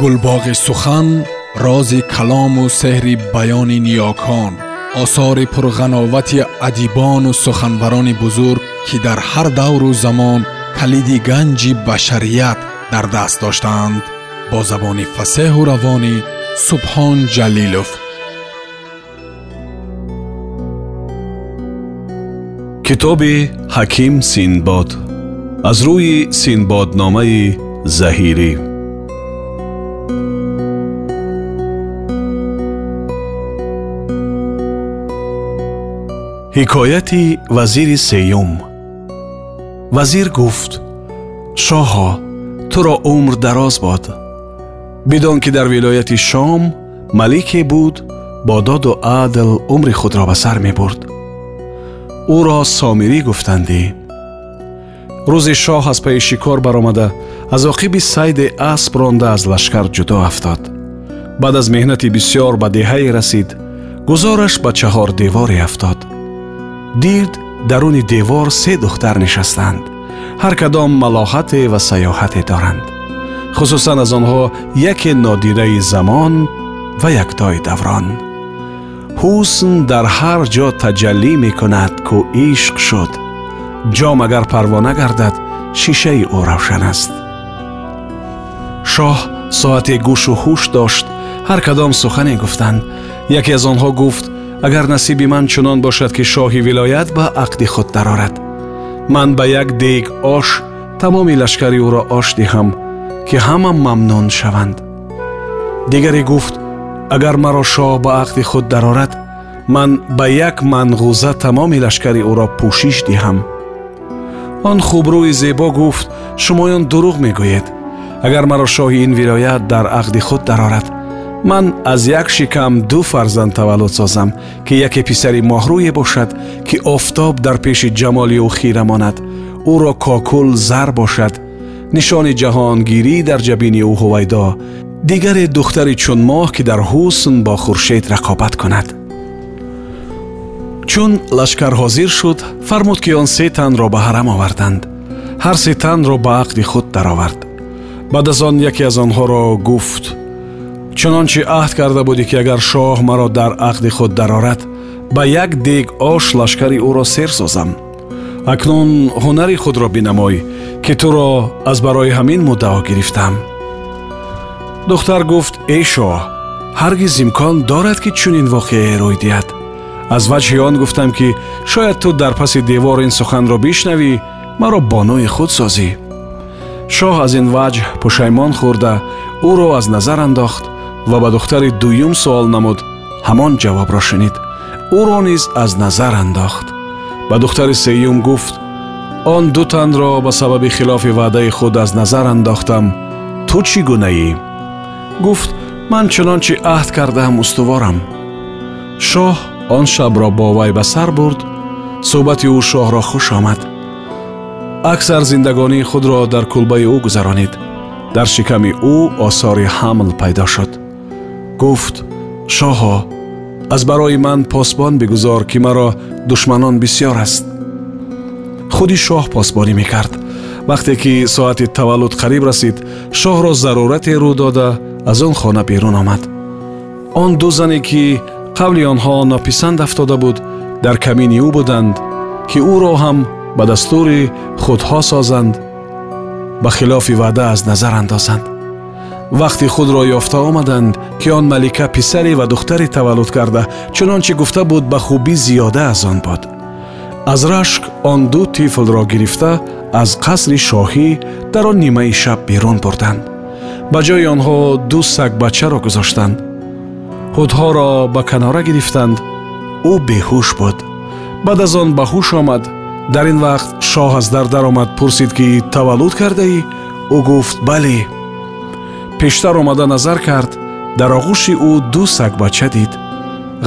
гулбоғи сухан рози калому сеҳри баёни ниёкон осори пурғановати адибону суханбарони бузург ки дар ҳар давру замон калиди ганҷи башарият дар даст доштаанд бо забони фасеҳу равонӣ субҳон ҷалилов. Китоби ҳаким синбод. Аз рӯи синбодномаи заҳирӣ ҳикояти вазири сеюм. Вазир гуфт шоҳо туро умр дароз бод. Бидон ки дар вилояти шом малике буд бо доду адл умри худро ба сар мебурд. Ӯро сомирӣ гуфтандӣ. Рӯзи шоҳ аз пайи шикор баромада аз оқиби сайди асп ронда аз лашкар ҷудо афтод. Баъд аз меҳнати бисьёр ба деҳае расид гузораш ба чаҳордеворе афтод дид даруни девор се духтар нишастанд. Ҳар кадом малоҳате ва саёҳате доранд. Хусусан аз онҳо яке нодираи замон ва яктои даврон. Ҳусн дар ҳар ҷо таҷаллӣ мекунад ку ишқ шуд. Ҷом агар парвона гардад шишаи ӯ равшан аст. Шоҳ соате гӯшу ҳуш дошт. Ҳар кадом сухане гуфтанд. Яке аз онҳо гуфт агар насиби ман чунон бошад ки шоҳи вилоят ба ақди худ дарорад ман ба як дег ош тамоми лашкари ӯро ош диҳам ки ҳама мамнун шаванд. Дигаре гуфт агар маро шоҳ ба ақди худ дарорад ман ба як манғуза тамоми лашкари ӯро пӯшиш диҳам он хубрӯи зебо гуфт шумоён дурӯғ мегӯед агар маро шоҳи ин вилоят дар ақди худ дарорад ман аз як шикам ду фарзанд таваллуд созам ки яке писари моҳрӯе бошад ки офтоб дар пеши ҷамоли ӯ хира монад ӯро кокул зар бошад. Нишони ҷаҳонгирӣ дар ҷабини ӯ ҳувайдо дигаре духтари чун моҳ ки дар ҳусн бо хуршед рақобат кунад. Чун лашкар ҳозир шуд фармуд ки он се танро ба ҳарам оварданд. Ҳар се танро ба ақди худ даровард. Баъд аз он яке аз онҳоро гуфт чунончи аҳд карда будӣ ки агар шоҳ маро дар ақди худ дарорад ба як дег ош лашкари ӯро сер созам. Акнун ҳунари худро бинамой ки туро аз барои ҳамин муддао гирифтам духтар гуфт эй шоҳ ҳаргиз имкон дорад ки чунин воқеае рӯй диҳад? Аз ваҷҳи он гуфтам ки шояд ту дар паси девор ин суханро бишнавӣ маро бонуи худ созӣ шоҳ аз ин ваҷҳ пушаймон хӯрда ӯро аз назар андохт ва ба духтари дуюм суол намуд ҳамон ҷавобро шунид ӯро низ аз назар андохт ба духтари сеюм гуфт он ду танро ба сабаби хилофи ваъдаи худ аз назар андохтам ту чӣ гунаӣ гуфт ман чунончи аҳд кардаам устуворам шоҳ он шабро бо вай ба сар бурд суҳбати ӯ шоҳро хуш омад аксар зиндагонии худро дар кулбаи ӯ гузаронид дар шиками ӯ осори ҳамл пайдо шуд гуфт шоҳо аз барои ман посбон бигузор ки маро душманон бисьёр аст худи шоҳ посбонӣ мекард вақте ки соати таваллуд қариб расид шоҳро зарурате рӯ дода аз он хона берун омад он ду зане ки қавли онҳо нописанд афтода буд дар камини ӯ буданд ки ӯро ҳам ба дастури худҳо созанд ба хилофи ваъда аз назар андозанд вақти худро ёфта омаданд ки он малика писаре ва духтаре таваллуд карда чунончи гуфта буд ба хубӣ зиёда аз он буд. Аз рашк он ду тифлро гирифта аз қасри шоҳӣ дар он нимаи шаб берун бурданд ба ҷои онҳо ду сагбачаро гузоштанд. Ҳудҳоро ба канора гирифтанд. Ӯ беҳуш буд. Баъд аз он ба ҳуш омад. Дар ин вақт шоҳ аз дар даромад пурсид ки таваллуд кардаӣ ӯ гуфт бале пештар омада назар кард дар оғӯши ӯ ду сагбача дид.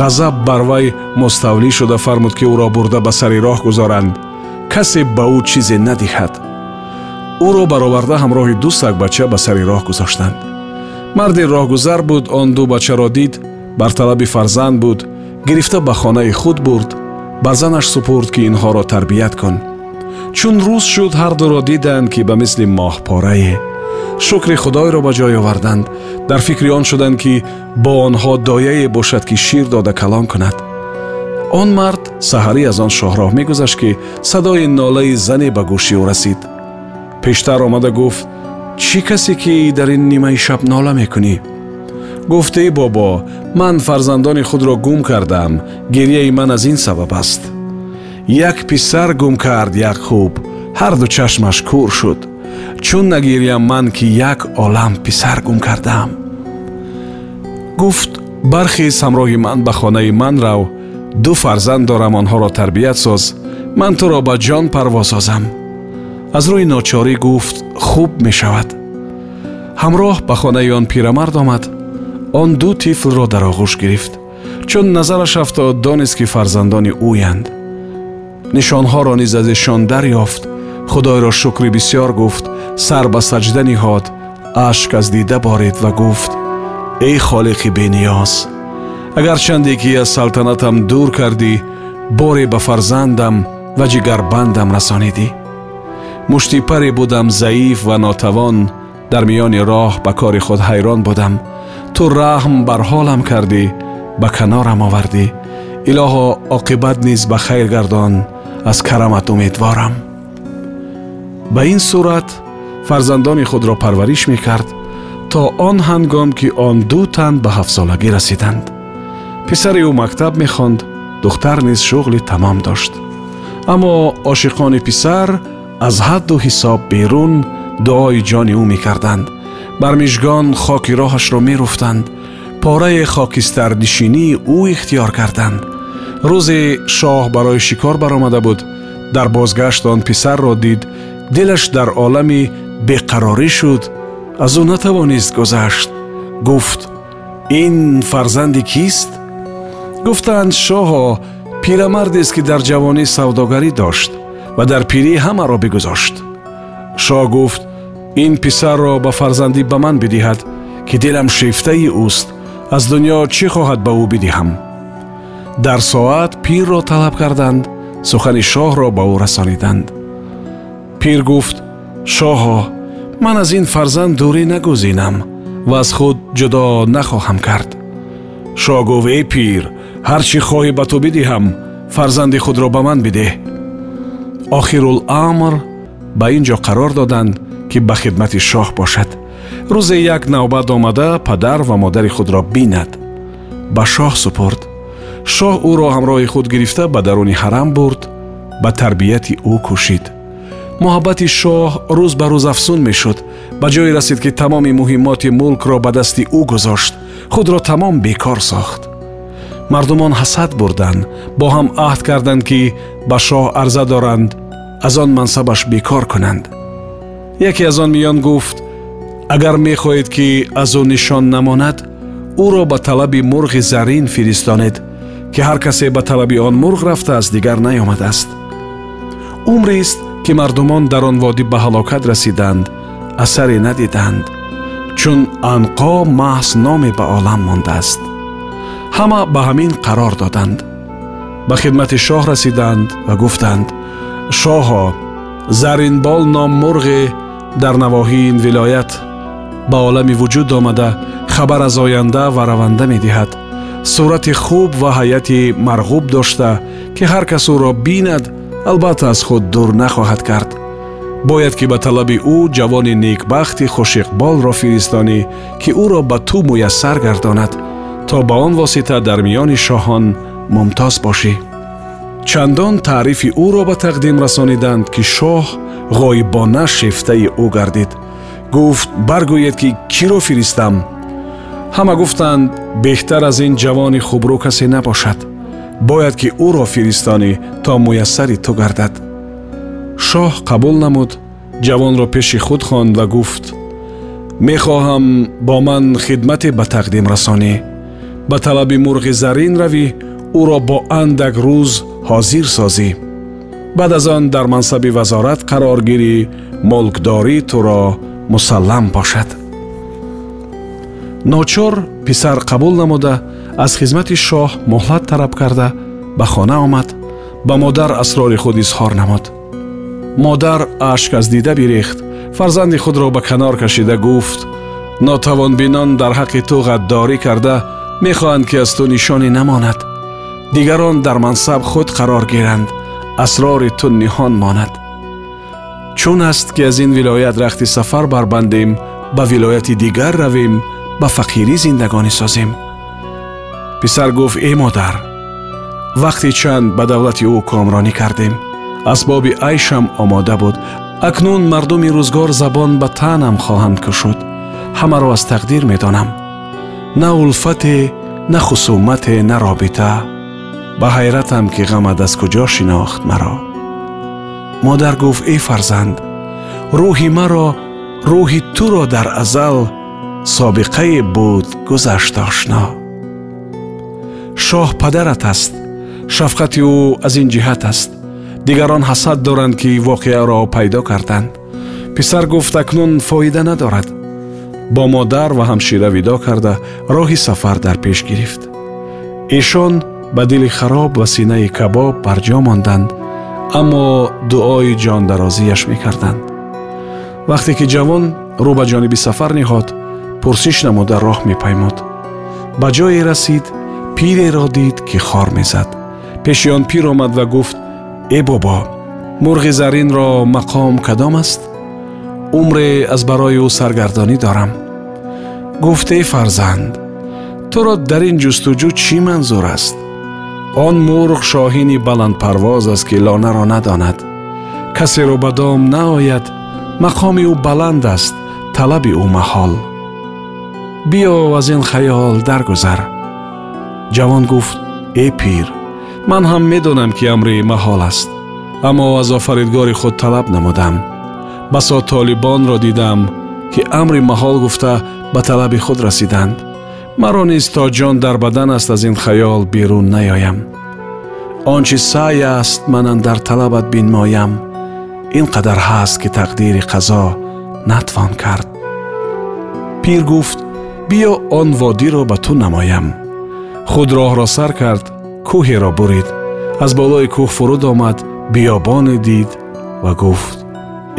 Ғазаб бар вай муставлӣ шуда фармуд ки ӯро бурда ба сари роҳ гузоранд. Касе ба ӯ чизе надиҳад. Ӯро бароварда ҳамроҳи ду сагбача ба сари роҳ гузоштанд. Марди роҳгузар буд он ду бачаро дид. Бар талаби фарзанд буд. Гирифта ба хонаи худ бурд. Ба занаш супурд ки инҳоро тарбият кун. Чун рӯз шуд ҳар дуро диданд ки ба мисли моҳпорае шукри худойро ба ҷой оварданд. Дар фикри он шуданд ки бо онҳо дояе бошад ки шир дода калон кунад. Он мард саҳарӣ аз он шоҳроҳ мегузашт ки садои нолаи зане ба гӯши ӯ расид. Пештар омада гуфт чӣ касе ки дар ин нимаи шаб нола мекунӣ? Гуфт эй бобо ман фарзандони худро гум кардам. Гирьяи ман аз ин сабаб аст. Як писар гум кард як хуб. Ҳарду чашмаш кур шуд чун нагирям ман ки як олам писар гум кардам гуфт бархез ҳамроҳи ман ба хонаи ман рав ду фарзанд дорам онҳоро тарбият соз ман туро ба ҷон парвосозам аз рӯи ночорӣ гуфт хуб мешавад ҳамроҳ ба хонаи он пирамард омад он ду тифлро дар оғӯш гирифт чун назараш афтод донист ки фарзандони ӯянд нишонҳоро низ аз эшон дарёфт худойро шукри бисьёр гуфт сар ба саҷда ниҳод ашк аз дида борид ва гуфт эй холиқи бениёз агарчанде ки аз салтанатам дур кардӣ боре ба фарзандам ва ҷигарбандам расонидӣ? Муштипаре будам заиф ва нотавон дар миёни роҳ ба кори худ ҳайрон будам. Ту раҳм бар ҳолам кардӣ ба канорам овардӣ. Илоҳо оқибат низ ба хайр гардон аз карамат умедворам ба ин сурат фарзандони худро парвариш мекард то он ҳангом ки он ду тан ба ҳафтсолагӣ расиданд писари ӯ мактаб мехонд духтар низ шуғли тамом дошт аммо ошиқони писар аз ҳадду ҳисоб берун дуои ҷони ӯ мекарданд бар мижгон хоки роҳашро меруфтанд порае хокистарнишинии ӯ ихтиёр карданд рӯзе шоҳ барои шикор баромада буд дар бозгашт он писарро дид дилаш дар олами беқарорӣ шуд аз ӯ натавонист гузашт гуфт ин фарзанди кист гуфтанд шоҳо пирамардест ки дар ҷавонӣ савдогарӣ дошт ва дар пирӣ ҳамаро бигузошт шоҳ гуфт ин писарро ба фарзандӣ ба ман бидиҳад ки дилам шифтаи ӯст аз дуньё чӣ хоҳад ба ӯ бидиҳам дар соат пирро талаб карданд сухани шоҳро ба ӯ расониданд пир гуфт шоҳо ман аз ин фарзанд дурӣ нагузинам ва аз худ ҷудо нахоҳам кард. Шоҳ гуфт эй пир ҳар чӣ хоҳӣ ба ту бидиҳам фарзанди худро ба ман бидеҳ охируламр ба ин ҷо қарор доданд ки ба хидмати шоҳ бошад. Рӯзе як навбат омада падар ва модари худро бинад. Ба шоҳ супурд. Шоҳ ӯро ҳамроҳи худ гирифта ба даруни ҳарам бурд ба тарбияти ӯ кӯшид муҳаббати шоҳ рӯз ба рӯз афзун мешуд ба ҷое расид ки тамоми муҳиммоти мулкро ба дасти ӯ гузошт худро тамом бекор сохт мардумон ҳасад бурданд бо ҳам аҳд карданд ки ба шоҳ арза доранд аз он мансабаш бекор кунанд яке аз он миён гуфт агар мехоҳед ки аз ӯ нишон намонад ӯро ба талаби мурғи зарин фиристонед ки ҳар касе ба талаби он мурғ рафтааст дигар наёмадааст умрест ки мардумон дар он водӣ ба ҳалокат расиданд асаре надиданд чун анқо маҳз номе ба олам мондааст. Ҳама ба ҳамин қарор доданд. Ба хидмати шоҳ расиданд ва гуфтанд шоҳо заринбол ном мурғе дар навоҳии ин вилоят ба олами вуҷуд омада хабар аз оянда ва раванда медиҳад. Сурати хуб ва ҳайати марғуб дошта ки ҳар кас ӯро бинад албатта аз худ дур нахоҳад кард. Бояд ки ба талаби ӯ ҷавони некбахти хушиқболро фиристонӣ ки ӯро ба ту муяссар гардонад то ба он восита дар миёни шоҳон мумтоз бошӣ. Чандон таърифи ӯро ба тақдим расониданд ки шоҳ ғоибона шифтаи ӯ гардид. Гуфт баргӯед ки киро фиристам? Ҳама гуфтанд беҳтар аз ин ҷавони хубрӯ касе набошад бояд ки ӯро фиристонӣ то муяссари ту гардад. Шоҳ қабул намуд ҷавонро пеши худ хонд ва гуфт мехоҳам бо ман хидмате ба тақдим расонӣ. Ба талаби мурғи зарин равӣ ӯро бо андак рӯз ҳозир созӣ. Баъд аз он дар мансаби вазорат қарор гирӣ мулкдорӣ туро мусаллам бошад ночор писар қабул намуда аз хизмати шоҳ муҳлат талаб карда ба хона омад ба модар асрори худ изҳор намуд модар ашк аз дида бирехт фарзанди худро ба канор кашида гуфт нотавонбинон дар ҳаққи ту ғаддорӣ карда мехоҳанд ки аз ту нишоне намонад дигарон дар мансаб худ қарор гиранд асрори ту ниҳон монад чун аст ки аз ин вилоят рахти сафар барбандем ба вилояти дигар равем ба фақирӣ зиндагонӣ созем писар гуфт э модар вақти чанд ба давлати ӯ комронӣ кардем асбоби айшам омода буд акнун мардуми рӯзгор забон ба таънам хоҳанд кушуд. Ҳамаро аз тақдир медонам. На улфате на хусумате на робита. Ба ҳайратам ки ғамат аз куҷо шинохт маро модар гуфт эй фарзанд рӯҳи маро рӯҳи туро дар азал собиқае буд гузашт ошно шоҳ падарат аст шафқати ӯ аз ин ҷиҳат аст. Дигарон ҳасад доранд ки воқеаро пайдо карданд. Писар гуфт акнун фоида надорад. Бо модар ва ҳамшира видо карда роҳи сафар дар пеш гирифт. Эшон ба дили хароб ва синаи кабоб барҷо монданд аммо дуои ҷондарозиаш мекарданд. Вақте ки ҷавон рӯ ба ҷониби сафар ниҳод пурсиш намуда роҳ мепаймуд. Ба ҷое расид пиреро дид ки хор мезад пеши он пир омад ва гуфт э бобо мурғи заринро мақом кадом аст умре аз барои ӯ саргардонӣ дорам гуфт эй фарзанд туро дар ин ҷустуҷӯ чӣ манзур аст он мурғ шоҳини баландпарвоз аст ки лонаро надонад касеро ба дом наояд мақоми ӯ баланд аст талаби ӯ маҳол биё аз ин хаёл даргузар ҷавон гуфт э пир ман ҳам медонам ки амри маҳол аст аммо аз офаридгори худ талаб намудам басо толибонро дидам ки амри маҳол гуфта ба талаби худ расиданд маро низ то ҷон дар бадан аст аз ин хаёл берун наёям он чи саъй аст манан дар талабат бинмоям ин қадар ҳаст ки тақдири қазо натвон кард пир гуфт биё он водиро ба ту намоям худ роҳро сар кард кӯҳеро бурид. Аз болои кӯҳ фуруд омад биёбоне дид ва гуфт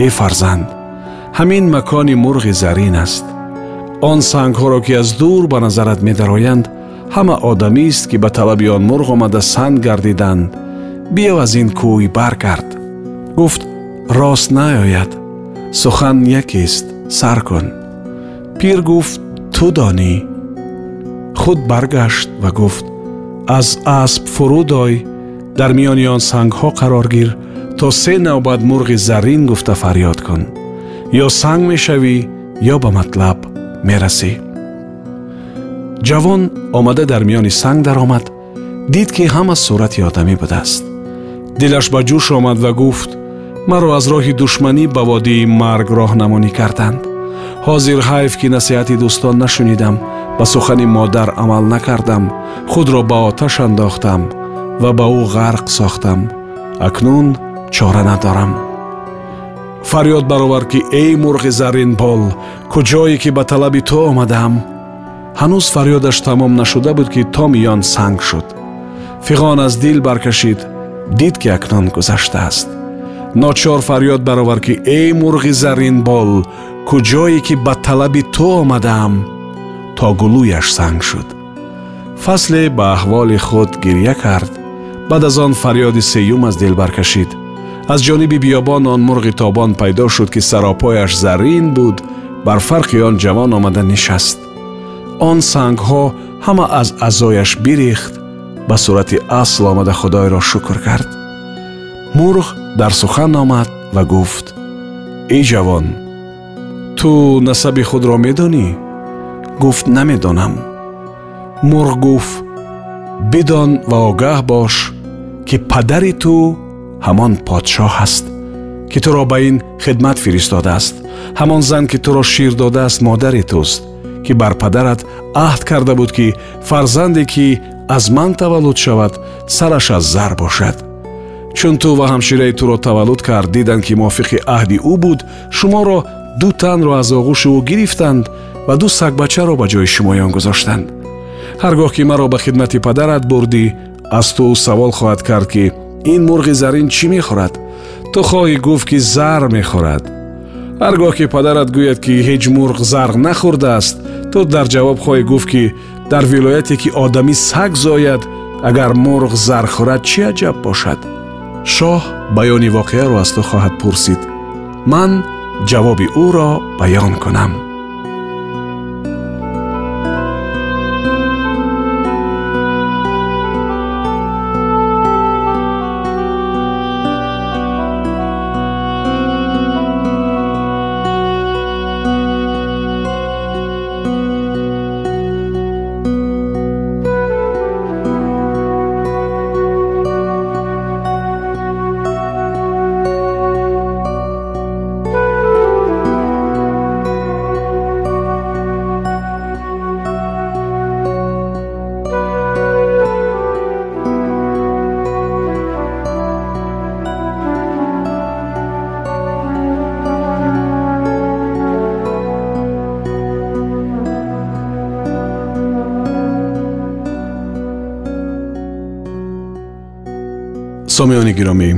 э фарзанд ҳамин макони мурғи зарин аст. Он сангҳоро ки аз дур ба назарат медароянд ҳама одамист ки ба талаби он мурғ омада санд гардиданд. Биё аз ин кӯй баргард гуфт рост наояд сухан якест сар кун пир гуфт ту донӣ худ баргашт ва гуфт аз асп фуруд ой дар миёни он сангҳо қарор гир то се навбат мурғи зарин гуфта фарёд кун. Ё санг мешавӣ ё ба матлаб мерасӣ ҷавон омада дар миёни санг даромад дид ки ҳама сурати одамӣ будааст. Дилаш ба ҷӯш омад ва гуфт маро аз роҳи душманӣ ба водии марг роҳнамонӣ карданд ҳозир ҳайф ки насиҳати дӯстон нашунидам ба сухани модар амал накардам худро ба оташ андохтам ва ба ӯ ғарқ сохтам. Акнун чора надорам. Фарёд баровар ки эй мурғи заринбол куҷое ки ба талаби ту омадаам? Ҳанӯз фарёдаш тамом нашуда буд ки то миён санг шуд. Фиғон аз дил баркашид дид ки акнун гузаштааст ночор фарёд баровар ки эй мурғи заринбол куҷое ки ба талаби ту омадаам то гулӯяш санг шуд. Фасле ба аҳволи худ гирья кард. Баъд аз он фарёди сеюм аз дил баркашид. Аз ҷониби биёбон он мурғи тобон пайдо шуд ки саропояш зарин буд бар фарқи он ҷавон омада нишаст. Он сангҳо ҳама аз аъзояш бирехт ба сурати асл омада худойро шукр кард. Мурғ дар сухан омад ва гуфт эй ҷавон ту насаби худро медонӣ? Гуфт намедонам. Мурғ гуфт бидон ва огаҳ бош ки падари ту ҳамон подшоҳ аст ки туро ба ин хидмат фиристодааст. Ҳамон зан ки туро шир додааст модари туст ки бар падарат аҳд карда буд ки фарзанде ки аз ман таваллуд шавад сараш аз зар бошад. Чун ту ва ҳамшираи туро таваллуд кард диданд ки мувофиқи аҳди ӯ буд шуморо ду танро аз оғӯши ӯ гирифтанд ва ду сагбачаро ба ҷои шумоён гузоштанд. Ҳар гоҳ ки маро ба хидмати падарат бурдӣ аз ту савол хоҳад кард ки ин мурғи зарин чӣ мехӯрад? Ту хоҳӣ гуфт ки зар мехӯрад. Ҳар гоҳ ки падарат гӯяд ки ҳеҷ мурғ зарғ нахӯрдааст ту дар ҷавоб хоҳӣ гуфт ки дар вилояте ки одамӣ саг зояд агар мурғ зар хӯрад чӣ аҷаб бошад? Шоҳ баёни воқеаро аз ту хоҳад пурсид. Ман ҷавоби ӯро баён кунам сомиёни гиромӣ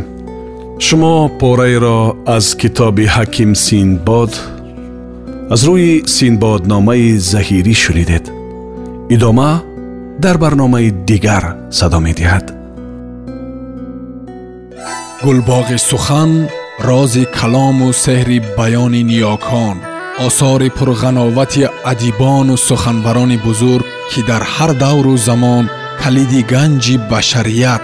шумо пораеро аз китоби ҳаким синбод аз рӯи синбодномаи заҳирӣ шунидед идома дар барномаи дигар садо медиҳад гулбоғи сухан рози калому сеҳри баёни ниёкон осори пурғановати адибону суханбарони бузург ки дар ҳар давру замон калиди ганҷи башарият